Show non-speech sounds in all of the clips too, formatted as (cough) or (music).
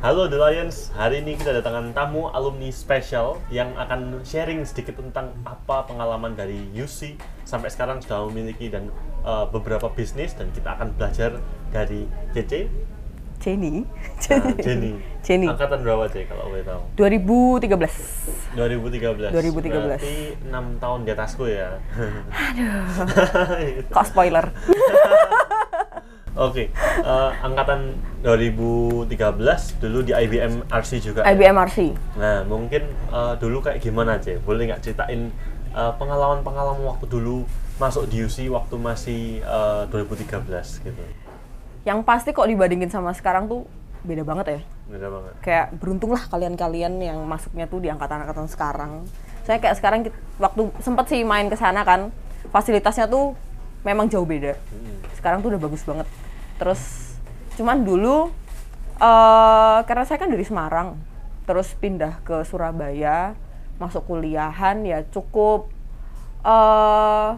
Halo The Lions, hari ini kita datangan tamu alumni spesial yang akan sharing sedikit tentang apa pengalaman dari UC sampai sekarang sudah memiliki dan uh, beberapa bisnis dan kita akan belajar dari CC, Jenny. nah, Jenny. Jenny. Angkatan berapa C kalau boleh tahu? 2013. 2013. 2013. Berarti 6 tahun di atasku ya. Aduh. (laughs) Kok spoiler? (laughs) Oke, eh, angkatan 2013 dulu di IBM RC juga. ya? IBM RC. Nah, mungkin eh, dulu kayak gimana aja? Boleh nggak ceritain eh, pengalaman-pengalaman waktu dulu masuk di UC waktu masih eh, 2013 gitu? Yang pasti kok dibandingin sama sekarang tuh beda banget ya. Beda banget. Kayak beruntunglah kalian-kalian yang masuknya tuh di angkatan-angkatan sekarang. Saya kayak sekarang waktu sempet sih main ke sana kan, fasilitasnya tuh memang jauh beda. Sekarang tuh udah bagus banget. Terus cuman dulu eh karena saya kan dari Semarang, terus pindah ke Surabaya, masuk kuliahan ya cukup eh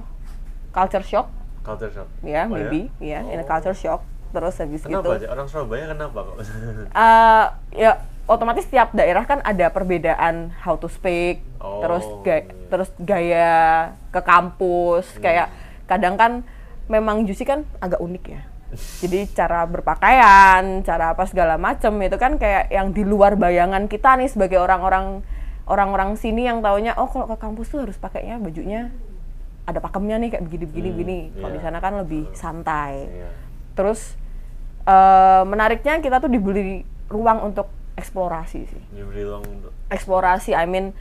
culture shock Culture shock. ya Oh, maybe ya in a Oh. culture shock terus habis Kenapa gitu aja? Orang Surabaya kenapa kok? (laughs) eh ya otomatis tiap daerah kan ada perbedaan how to speak Oh, terus ga- iya. terus gaya ke kampus kayak kadang kan memang Jusi kan agak unik ya jadi cara berpakaian cara apa segala macem itu kan kayak yang di luar bayangan kita nih sebagai orang-orang orang-orang sini yang taunya oh kalau ke kampus tuh harus pakainya bajunya ada pakemnya nih kayak begini-begini Hmm, begini kalau iya. di sana kan lebih santai Iya. Terus eh, menariknya kita tuh diberi ruang untuk eksplorasi sih. Diberi ruang untuk Eksplorasi, I mean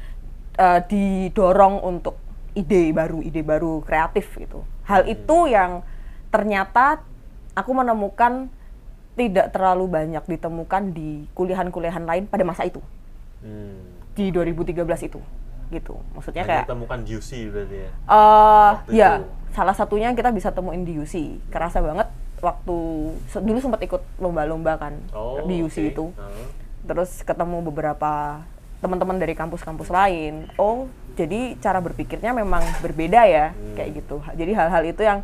eh, didorong untuk ide baru, ide baru kreatif gitu. Hal itu yang ternyata aku menemukan tidak terlalu banyak ditemukan di kuliahan-kuliahan lain pada masa itu hmm, di 2013 itu gitu. Maksudnya hanya kayak temukan UC berarti ya. Waktu ya itu. salah satunya kita bisa temuin di UC. Kerasa banget waktu dulu sempat ikut lomba-lomba kan Oh, di UC oke. itu. Heeh. Terus ketemu beberapa teman-teman dari kampus-kampus lain. Oh, jadi cara berpikirnya memang berbeda ya, Hmm. kayak gitu. Jadi hal-hal itu yang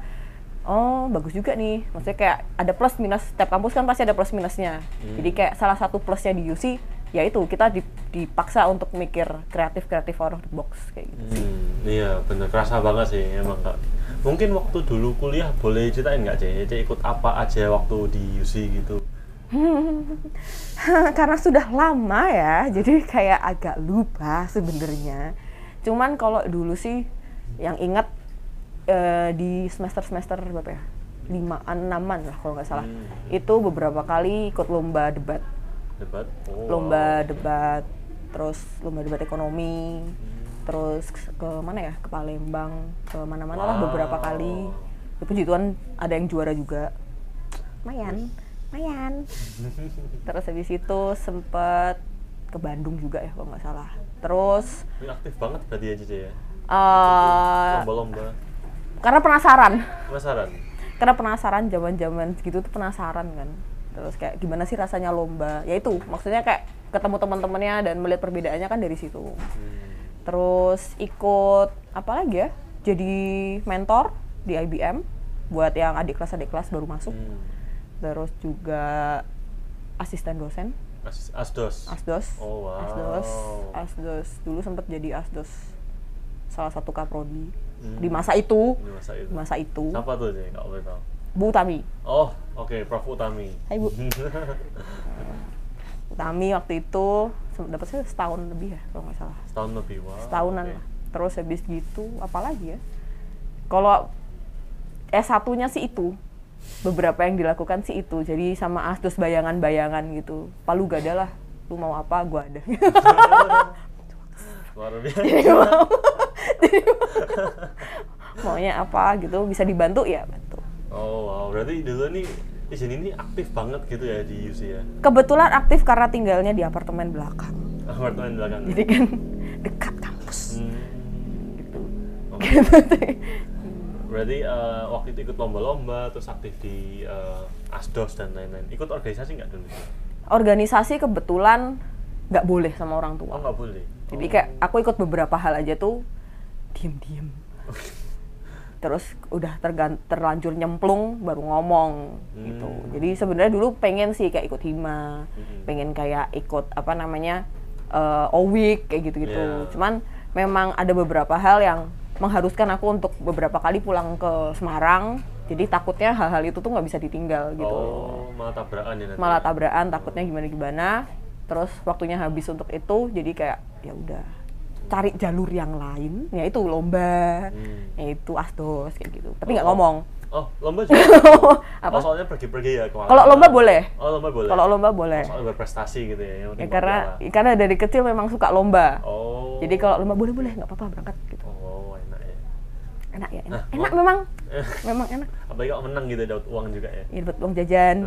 oh bagus juga nih. Maksudnya kayak ada plus minus. Setiap kampus kan pasti ada plus minusnya. Hmm. Jadi kayak salah satu plusnya di UC yaitu kita di- dipaksa untuk mikir kreatif kreatif out of the box kayak gitu. Hmm, iya bener kerasa banget sih emang kak. Mungkin waktu dulu kuliah boleh ceritain nggak Cek? Cek ikut apa aja waktu di UC gitu? (laughs) Karena sudah lama ya, jadi kayak agak lupa sebenarnya. Cuman kalau dulu sih yang ingat eh, di semester-semester berapa ya? Lima, enaman lah kalau nggak salah. Hmm. Itu beberapa kali ikut lomba debat. Debat? Oh, Lomba wow. debat, terus lomba debat ekonomi, Hmm. terus ke mana ya? Ke Palembang, ke mana-mana lah Wow. beberapa kali. Ya, puji Tuhan ada yang juara juga. Lumayan, lumayan. (laughs) Terus habis itu sempet ke Bandung juga ya kalau nggak salah. Terus Wih, aktif banget berarti ya Cek ya? eh Lomba-lomba. Karena penasaran, Penasaran? karena penasaran zaman-zaman segitu tuh penasaran kan. Terus kayak gimana sih rasanya lomba? Ya itu maksudnya kayak ketemu teman-temannya dan melihat perbedaannya kan dari situ. Hmm. Terus ikut apa lagi ya? Jadi mentor di IBM buat yang adik kelas adik kelas baru masuk. Hmm. Terus juga asisten dosen As- Asdos? Asdos. Oh, wow. Asdos. Asdos. Dulu sempat jadi Asdos. Salah satu kaprodi Hmm. di masa itu. Di masa itu. Di masa itu. Siapa tuh Cek? Nggak boleh tahu. Bu Tami. Oh, oke, Prof Utami. Hai Bu. (laughs) Bu Tami waktu itu dapat saya setahun lebih ya kalau nggak salah. Setahun lebih, wow. Setahunan oke. lah. Terus habis gitu apalagi ya? Kalau S1-nya sih itu. Beberapa yang dilakukan sih itu. Jadi sama Asdos bayangan-bayangan gitu. Palu gak ada lah. Lu mau apa, gua ada. (laughs) (laughs) Luar biasa. Jadi (laughs) maunya apa gitu bisa dibantu ya bantu. Oh, wow. Berarti dulu nih di sini nih aktif banget gitu ya di UC ya. Kebetulan aktif karena tinggalnya di apartemen belakang. Apartemen belakang. Jadi kan dekat kampus. Hmm. Gitu. Oke. Berarti eh, waktu itu ikut lomba-lomba, terus aktif di eh, Asdos dan lain-lain. Ikut organisasi nggak dulu? Organisasi kebetulan nggak boleh sama orang Oh tua. nggak boleh. Jadi Oh. kayak aku ikut beberapa hal aja tuh diem-diem. terus udah tergan- terlanjur nyemplung baru ngomong gitu Hmm. jadi sebenarnya dulu pengen sih kayak ikut hima Hmm. pengen kayak ikut apa namanya eh owik kayak gitu-gitu Iya. cuman memang ada beberapa hal yang mengharuskan aku untuk beberapa kali pulang ke Semarang jadi takutnya hal-hal itu tuh nggak bisa ditinggal gitu Oh, malah tabrakan ya nanti. malah tabrakan takutnya gimana gimana terus waktunya habis untuk itu jadi kayak ya udah cari jalur yang lain yaitu lomba Hmm. yaitu asdos kayak gitu tapi nggak Oh. ngomong Oh, lomba (laughs) juga. Apa? Oh, soalnya pergi-pergi ya kalau lomba boleh Oh, lomba boleh. kalau lomba boleh Oh, soalnya berprestasi gitu ya. yang ya, karena piala. karena dari kecil memang suka lomba Oh. jadi kalau lomba boleh boleh nggak apa-apa berangkat gitu Oh, enak ya. enak ya enak Nah, enak memang (laughs) memang enak Apalagi kalau menang gitu dapat uang juga ya. ya (laughs) dapat uang jajan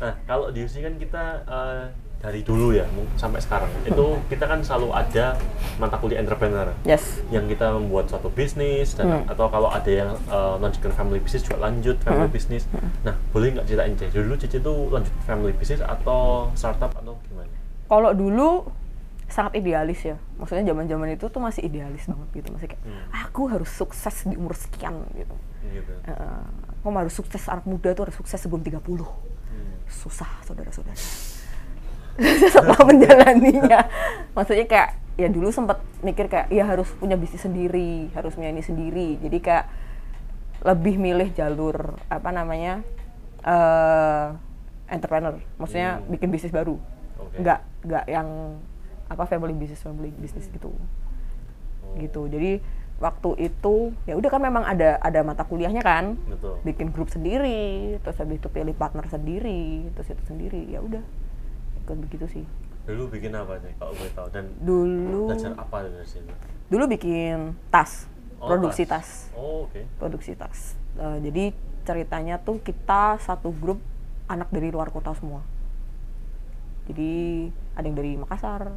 Nah, kalau di UC kan kita eh, dari dulu ya, sampai sekarang. Itu kita kan selalu ada mata kuliah entrepreneur. Yes. Yang kita membuat suatu bisnis dan atau kalau ada yang uh, lanjutkan family business juga lanjut family business. Nah, boleh nggak ceritain Cici? Dulu Cici itu lanjut family business atau startup atau gimana? kalau dulu sangat idealis ya. Maksudnya zaman zaman itu tuh masih idealis banget gitu. Masih kayak aku harus sukses di umur sekian gitu. Gitu. Eh, aku harus sukses anak muda tuh harus sukses sebelum 30 Hmm. susah saudara-saudara (laughs) setelah menjalaninya. Maksudnya kayak ya dulu sempat mikir kayak ya harus punya bisnis sendiri harus punya ini sendiri. Jadi kayak lebih milih jalur apa namanya eh entrepreneur. Maksudnya Hmm. bikin bisnis baru. Oke. nggak nggak yang apa family business family business gitu. Oh, gitu. Jadi waktu itu ya udah kan memang ada ada mata kuliahnya kan. Betul. bikin grup sendiri terus habis itu pilih partner sendiri terus itu sendiri. Ya udah ikut begitu sih. Dulu bikin apa nih kalau boleh tahu? Dan dulu belajar apa dari situ? dulu bikin tas Oh, produksi tas, Oh, oke. produksi tas. Eh, jadi ceritanya tuh kita satu grup anak dari luar kota semua. Jadi ada yang dari Makassar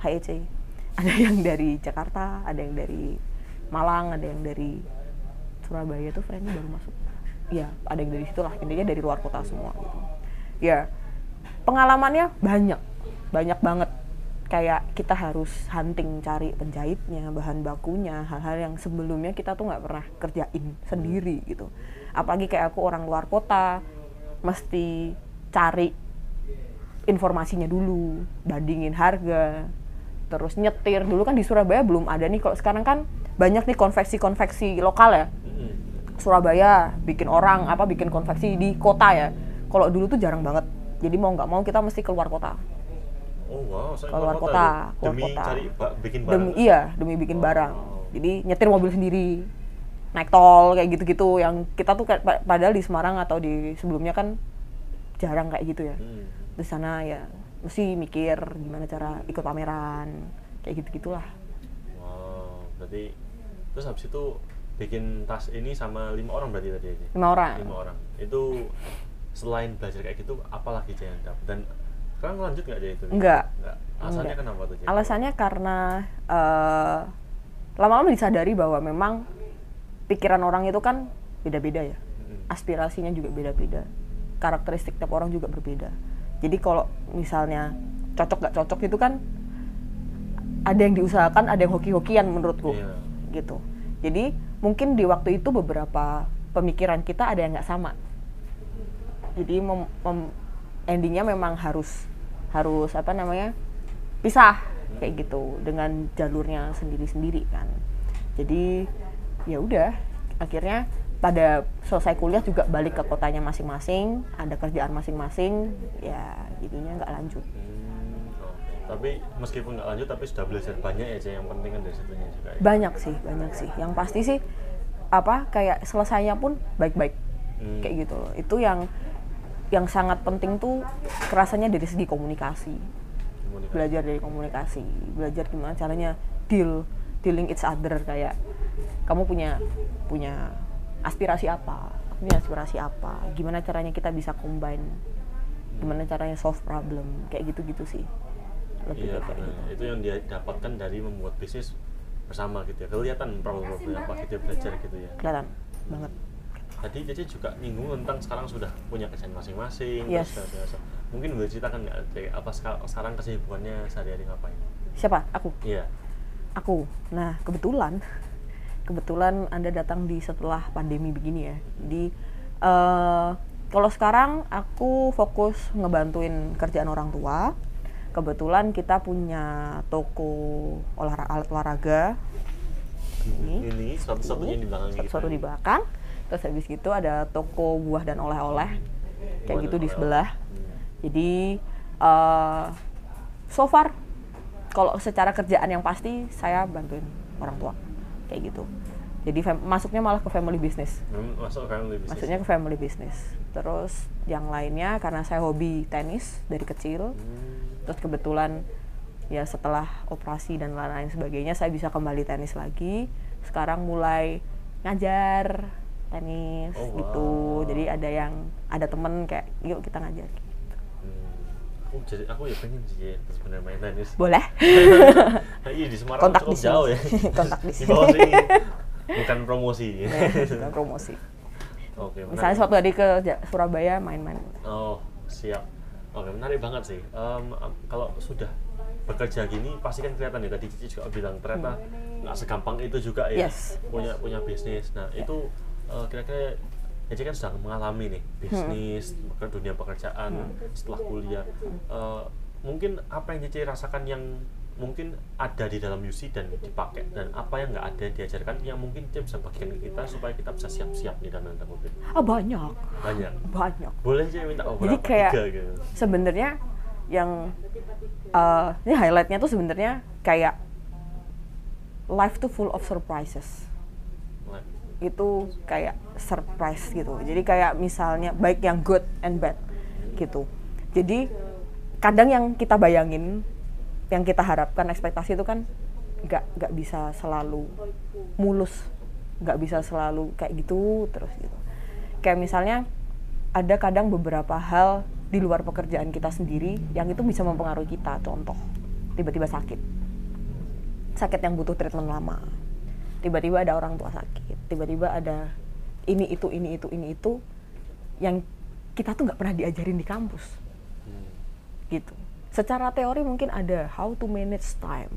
HEC (laughs) ada yang dari Jakarta ada yang dari Malang ada yang dari Surabaya tuh friendnya baru masuk. Ya ada yang dari situ lah. Intinya dari luar kota semua gitu. Ya pengalamannya banyak banyak banget. Kayak kita harus hunting cari penjahitnya bahan bakunya hal-hal yang sebelumnya kita tuh nggak pernah kerjain sendiri gitu. Apalagi kayak aku orang luar kota mesti cari informasinya dulu bandingin harga terus nyetir. Dulu kan di Surabaya belum ada nih kalau sekarang kan banyak nih konveksi-konveksi lokal ya. Mm-mm. Surabaya bikin orang apa bikin konveksi di kota ya. Kalau dulu tuh jarang banget jadi mau nggak mau kita mesti keluar kota Oh, wow. Saya Keluar keluar kota, loh. keluar Demi kota. cari bikin barang. demi iya demi bikin barang Wow. jadi nyetir mobil sendiri naik tol kayak gitu-gitu yang kita tuh padahal di Semarang atau di sebelumnya kan jarang kayak gitu ya Hmm. di sana ya mesti mikir gimana cara ikut pameran kayak gitu gitulah Wow. Berarti terus habis itu bikin tas ini sama lima orang berarti tadi lima orang lima orang itu selain belajar kayak gitu apalagi Jay yang dapat dan sekarang lanjut nggak aja itu? Enggak. Enggak. alasannya Enggak. kenapa tuh alasannya karena eh, lama-lama disadari bahwa memang pikiran orang itu kan beda-beda ya. Aspirasinya juga beda-beda. Karakteristik tiap orang juga berbeda. Jadi kalau misalnya cocok gak cocok itu kan ada yang diusahakan ada yang hoki-hokian menurutku Iya. gitu. Jadi mungkin di waktu itu beberapa pemikiran kita ada yang nggak sama jadi mem- mem- endingnya memang harus harus apa namanya pisah kayak gitu dengan jalurnya sendiri-sendiri kan. Jadi ya udah akhirnya pada selesai kuliah juga balik ke kotanya masing-masing ada kerjaan masing-masing ya jadinya nggak lanjut. Hmm, tapi meskipun nggak lanjut tapi sudah belajar banyak ya yang penting kan dari situnya juga ya. banyak sih banyak sih. Yang pasti sih apa kayak selesainya pun baik-baik. Hmm. kayak gitu. Loh itu yang yang sangat penting tuh kerasanya dari segi komunikasi. Komunikasi. belajar dari komunikasi. Belajar gimana caranya deal dealing each other kayak kamu punya punya aspirasi apa aku punya aspirasi apa gimana caranya kita bisa combine gimana caranya solve problem kayak gitu-gitu sih. Lebih Iya, kayak gitu. Itu yang dia dapatkan dari membuat bisnis bersama gitu ya. Kelihatan problem-problemnya apa gitu belajar gitu ya. kelihatan banget Tadi Cece juga nyinggung tentang sekarang sudah punya kerjaan masing-masing. Yes. terus biasa. Mungkin boleh ceritakan nggak apa seka- sekarang kesibukannya sehari-hari ngapain? siapa aku Iya. aku nah kebetulan kebetulan Anda datang di setelah pandemi begini ya. Jadi eh, kalau sekarang aku fokus ngebantuin kerjaan orang tua. Kebetulan kita punya toko olahraga alat olahraga ini Ini satu-satunya di belakang satu-satu di belakang. Terus habis gitu ada toko buah dan oleh-oleh kayak gitu di sebelah. Jadi eh so far kalau secara kerjaan yang pasti saya bantuin orang tua kayak gitu. Jadi masuknya malah ke family business. Hmm, Masuk family business. Maksudnya ke family business. Terus yang lainnya karena saya hobi tenis dari kecil. Hmm, Terus kebetulan ya setelah operasi dan lain-lain sebagainya saya bisa kembali tenis lagi. Sekarang mulai ngajar tenis Oh, gitu. wow. Jadi ada yang ada temen kayak yuk kita ngajar. hmm. Aku jadi aku ya pengen sih ya, sebenarnya main tenis. Boleh? Nah, (laughs) iya di Semarang Kontak cukup di sini. jauh ya. (laughs) Kontak di sini. Bukan promosi. (laughs) Ya, bukan promosi. Oke, menarik. Misalnya suatu hari ke Surabaya main-main. Oh, siap. Oke, menarik banget sih. Em, am- kalau sudah bekerja gini pasti kan kelihatan ya tadi Cici juga bilang ternyata nggak segampang itu juga ya Hmm. Yes. punya punya bisnis. Nah, itu eh, kira-kira Cici kan sedang mengalami nih bisnis ke dunia pekerjaan setelah kuliah. Eh, mungkin apa yang Cici rasakan yang mungkin ada di dalam UC dan dipakai dan apa yang nggak ada yang diajarkan yang mungkin Cici bisa bagikan ke kita supaya kita bisa siap-siap nih dalam tanda kutip. Ah banyak, Banyak. banyak. Boleh sih minta beberapa Jadi kayak gitu. sebenarnya yang eh, ini highlightnya tuh sebenarnya kayak life tuh full of surprises itu kayak surprise gitu. Jadi kayak misalnya baik yang good and bad gitu. Jadi kadang yang kita bayangin yang kita harapkan ekspektasi itu kan nggak nggak bisa selalu mulus nggak bisa selalu kayak gitu terus gitu. Kayak misalnya ada kadang beberapa hal di luar pekerjaan kita sendiri yang itu bisa mempengaruhi kita contoh tiba-tiba sakit. Sakit yang butuh treatment lama tiba-tiba ada orang tua sakit tiba-tiba ada ini itu ini itu ini itu yang kita tuh nggak pernah diajarin di kampus hmm. gitu secara teori mungkin ada how to manage time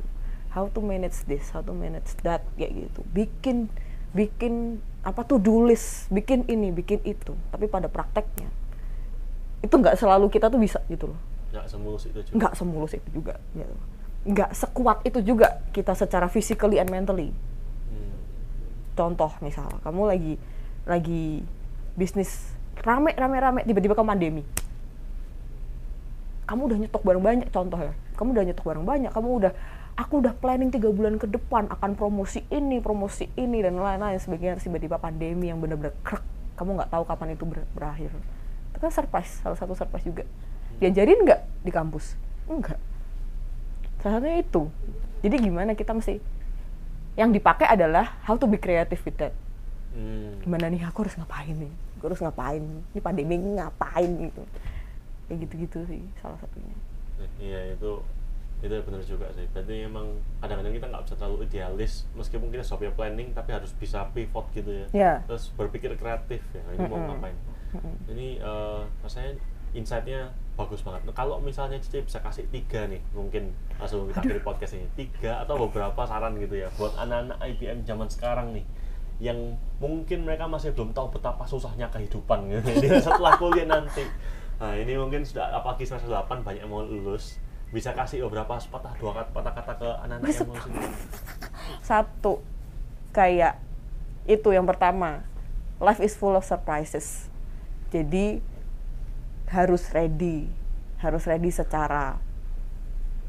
how to manage this how to manage that kayak gitu bikin bikin apa tuh do list bikin ini bikin itu tapi pada prakteknya itu nggak selalu kita tuh bisa gitu loh nggak semulus itu juga. nggak semulus itu juga gitu. nggak sekuat itu juga kita secara physically and mentally Hmm. Contoh misal kamu lagi lagi bisnis rame rame rame tiba-tiba ke pandemi. Kamu udah nyetok barang banyak contoh ya. Kamu udah nyetok barang banyak kamu udah aku udah planning tiga bulan ke depan akan promosi ini promosi ini dan lain-lain sebagainya. Tiba-tiba pandemi yang bener-bener krek kamu nggak tahu kapan itu ber- berakhir. Itu kan surprise salah satu surprise juga. Diajarin nggak di kampus? Enggak salah satunya itu. Jadi gimana kita mesti yang dipakai adalah how to be creative with that Hmm. gimana nih aku harus ngapain nih aku harus ngapain ini pandemi ini ngapain gitu kayak gitu-gitu sih salah satunya Nah, Iya itu itu benar juga sih. Berarti emang kadang-kadang kita nggak bisa terlalu idealis meskipun kita sudah punya planning tapi harus bisa pivot gitu ya. ya Terus berpikir kreatif ya. Ini mau Mm-mm. ngapain? Ini eh, rasanya insight-nya bagus banget. Nah, kalau misalnya Cici bisa kasih tiga nih, mungkin langsung kita akhiri podcast ini. Tiga atau beberapa saran gitu ya buat anak-anak IPM zaman sekarang nih yang mungkin mereka masih belum tahu betapa susahnya kehidupan gitu Jadi (laughs) setelah kuliah nanti. Nah, ini mungkin sudah apalagi semester 8 banyak yang mau lulus bisa kasih beberapa sepatah dua kata patah kata ke anak-anak yang mau sendiri. satu kayak itu yang pertama life is full of surprises jadi harus ready harus ready secara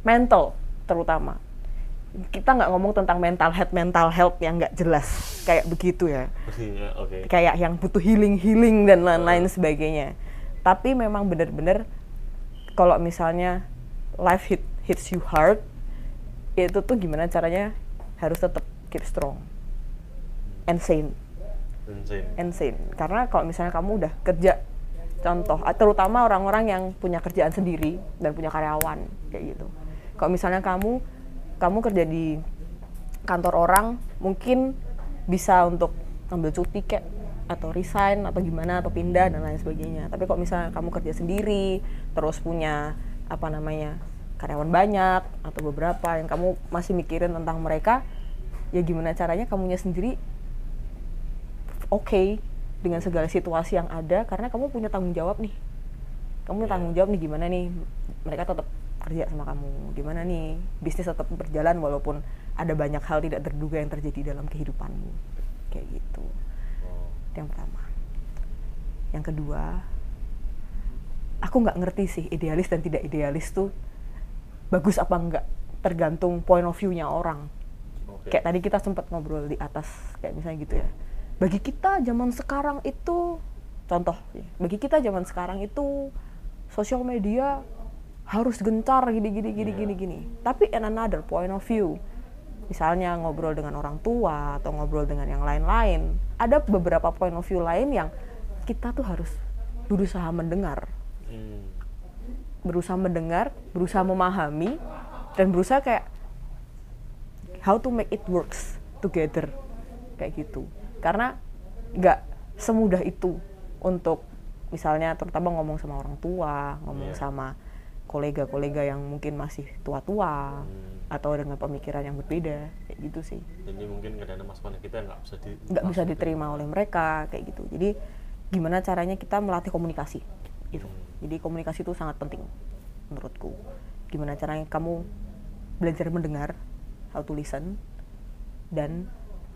mental terutama. Kita nggak ngomong tentang mental health mental health yang nggak jelas kayak begitu ya. Oke. kayak yang butuh healing healing dan lain-lain sebagainya. Tapi memang benar-benar kalau misalnya life hit, hits you hard itu tuh gimana caranya harus tetap keep strong and sane. Insane. and sane. Karena kalau misalnya kamu udah kerja contoh ah, terutama orang-orang yang punya kerjaan sendiri dan punya karyawan kayak gitu. Kalau misalnya kamu kamu kerja di kantor orang mungkin bisa untuk ambil cuti kayak atau resign atau gimana atau pindah dan lain sebagainya. Tapi kalau misalnya kamu kerja sendiri terus punya apa namanya karyawan banyak atau beberapa yang kamu masih mikirin tentang mereka ya gimana caranya kamunya sendiri oke dengan segala situasi yang ada karena kamu punya tanggung jawab nih. Kamu punya Iya. tanggung jawab nih gimana nih mereka tetap kerja sama kamu. Gimana nih bisnis tetap berjalan walaupun ada banyak hal tidak terduga yang terjadi dalam kehidupanmu. Kayak gitu. Itu yang pertama. Yang kedua aku nggak ngerti sih idealis dan tidak idealis tuh bagus apa enggak tergantung point of view-nya orang. Oke. kayak tadi kita sempat ngobrol di atas kayak misalnya gitu ya bagi kita zaman sekarang itu contoh ya, bagi kita zaman sekarang itu sosial media harus gencar gini gini gini Iya. gini gini tapi in another point of view misalnya ngobrol dengan orang tua atau ngobrol dengan yang lain-lain ada beberapa point of view lain yang kita tuh harus berusaha mendengar Hmm. berusaha mendengar, berusaha memahami, dan berusaha kayak how to make it works together kayak gitu. Karena nggak semudah itu untuk misalnya terutama ngomong sama orang tua, ngomong Iya. sama kolega-kolega yang mungkin masih tua-tua Hmm. atau dengan pemikiran yang berbeda kayak gitu sih. Jadi mungkin kadang masukan kita nggak bisa di nggak bisa diterima oleh mereka kayak gitu. Jadi gimana caranya kita melatih komunikasi gitu. Hmm. Jadi komunikasi itu sangat penting menurutku. Gimana caranya kamu belajar mendengar, how to listen, dan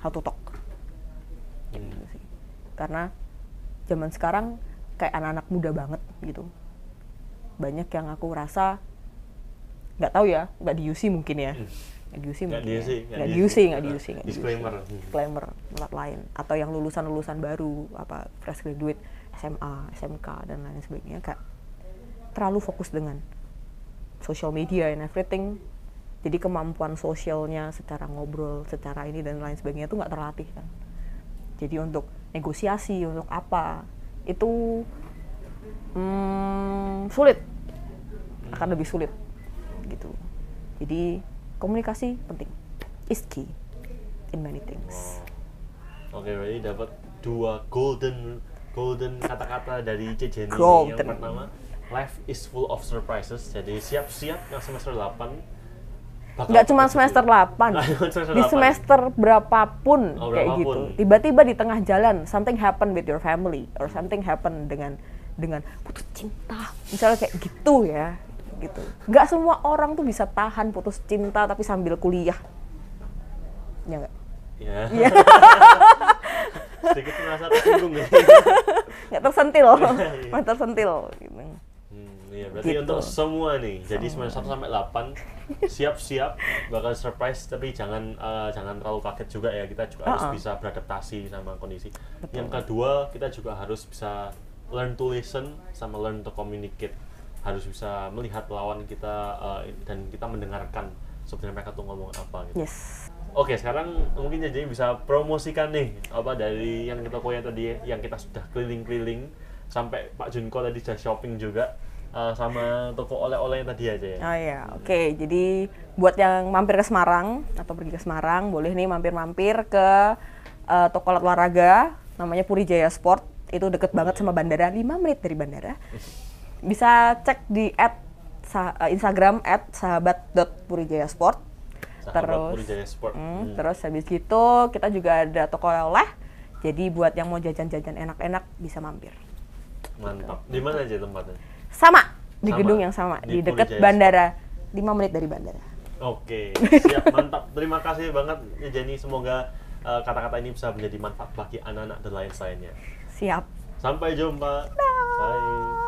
how to talk. Kayak Hmm. gitu sih. Karena zaman sekarang kayak anak-anak muda banget gitu. Banyak yang aku rasa nggak tahu ya, nggak di UC mungkin ya. Nggak di UC Hmm. Nggak mungkin di ya. Nggak Nggak di UC. Nggak di UC, nggak di UC. Disclaimer. Hmm. disclaimer tempat lain atau yang lulusan-lulusan baru apa fresh graduate SMA, SMK dan lain sebagainya kayak terlalu fokus dengan social media and everything jadi kemampuan sosialnya secara ngobrol secara ini dan lain sebagainya itu nggak terlatih kan jadi untuk negosiasi untuk apa. Itu hmm, sulit. Akan lebih sulit. Gitu. Jadi komunikasi penting. Is key in many things. Oke, berarti dapat dua golden golden kata-kata dari C. Jenny Golden. yang pertama. Life is full of surprises. Jadi siap-siap yang semester 8 bakal nggak cuma semester 8 Nggak cuma semester di 8. semester berapapun Oh, kayak berapapun. gitu tiba-tiba di tengah jalan something happen with your family or something happen dengan dengan putus cinta misalnya kayak gitu ya gitu nggak semua orang tuh bisa tahan putus cinta tapi sambil kuliah ya nggak ya Iya. (laughs) sedikit merasa tersinggung ya (laughs) nggak tersentil (laughs) Iya. nggak tersentil gitu. Iya, berarti Gitu. untuk semua nih. Jadi semester 1 sampai 8 siap-siap bakal surprise tapi jangan eh, jangan terlalu kaget juga ya. Kita juga harus Uh-uh. bisa beradaptasi sama kondisi. Yang kedua, kita juga harus bisa learn to listen sama learn to communicate. Harus bisa melihat lawan kita eh, dan kita mendengarkan sebenarnya mereka tuh ngomong apa gitu. yes Oke, sekarang mungkin jadi bisa promosikan nih apa dari yang kita yang tadi yang kita sudah keliling-keliling sampai Pak Junko tadi sudah shopping juga eh, sama toko oleh-oleh tadi aja ya. Oh ya, oke. Jadi buat yang mampir ke Semarang atau pergi ke Semarang, boleh nih mampir-mampir ke eh, toko olahraga namanya Puri Jaya Sport. Itu deket banget sama bandara, 5 menit dari bandara. (laughs) Bisa cek di at eh, Instagram at sahabat.purijayasport. Sahabat terus, Puri Jaya Sport. Hmm, Hmm. terus habis gitu kita juga ada toko oleh. Jadi buat yang mau jajan-jajan enak-enak bisa mampir. Mantap. Di mana aja tempatnya? Sama di Sama? gedung yang sama Di di, dekat bandara. 5 menit dari bandara. Oke, siap mantap. Terima kasih banget ya Jenny. Semoga eh, kata-kata ini bisa menjadi manfaat bagi anak-anak dan lain lainnya. Siap. Sampai jumpa. Bye.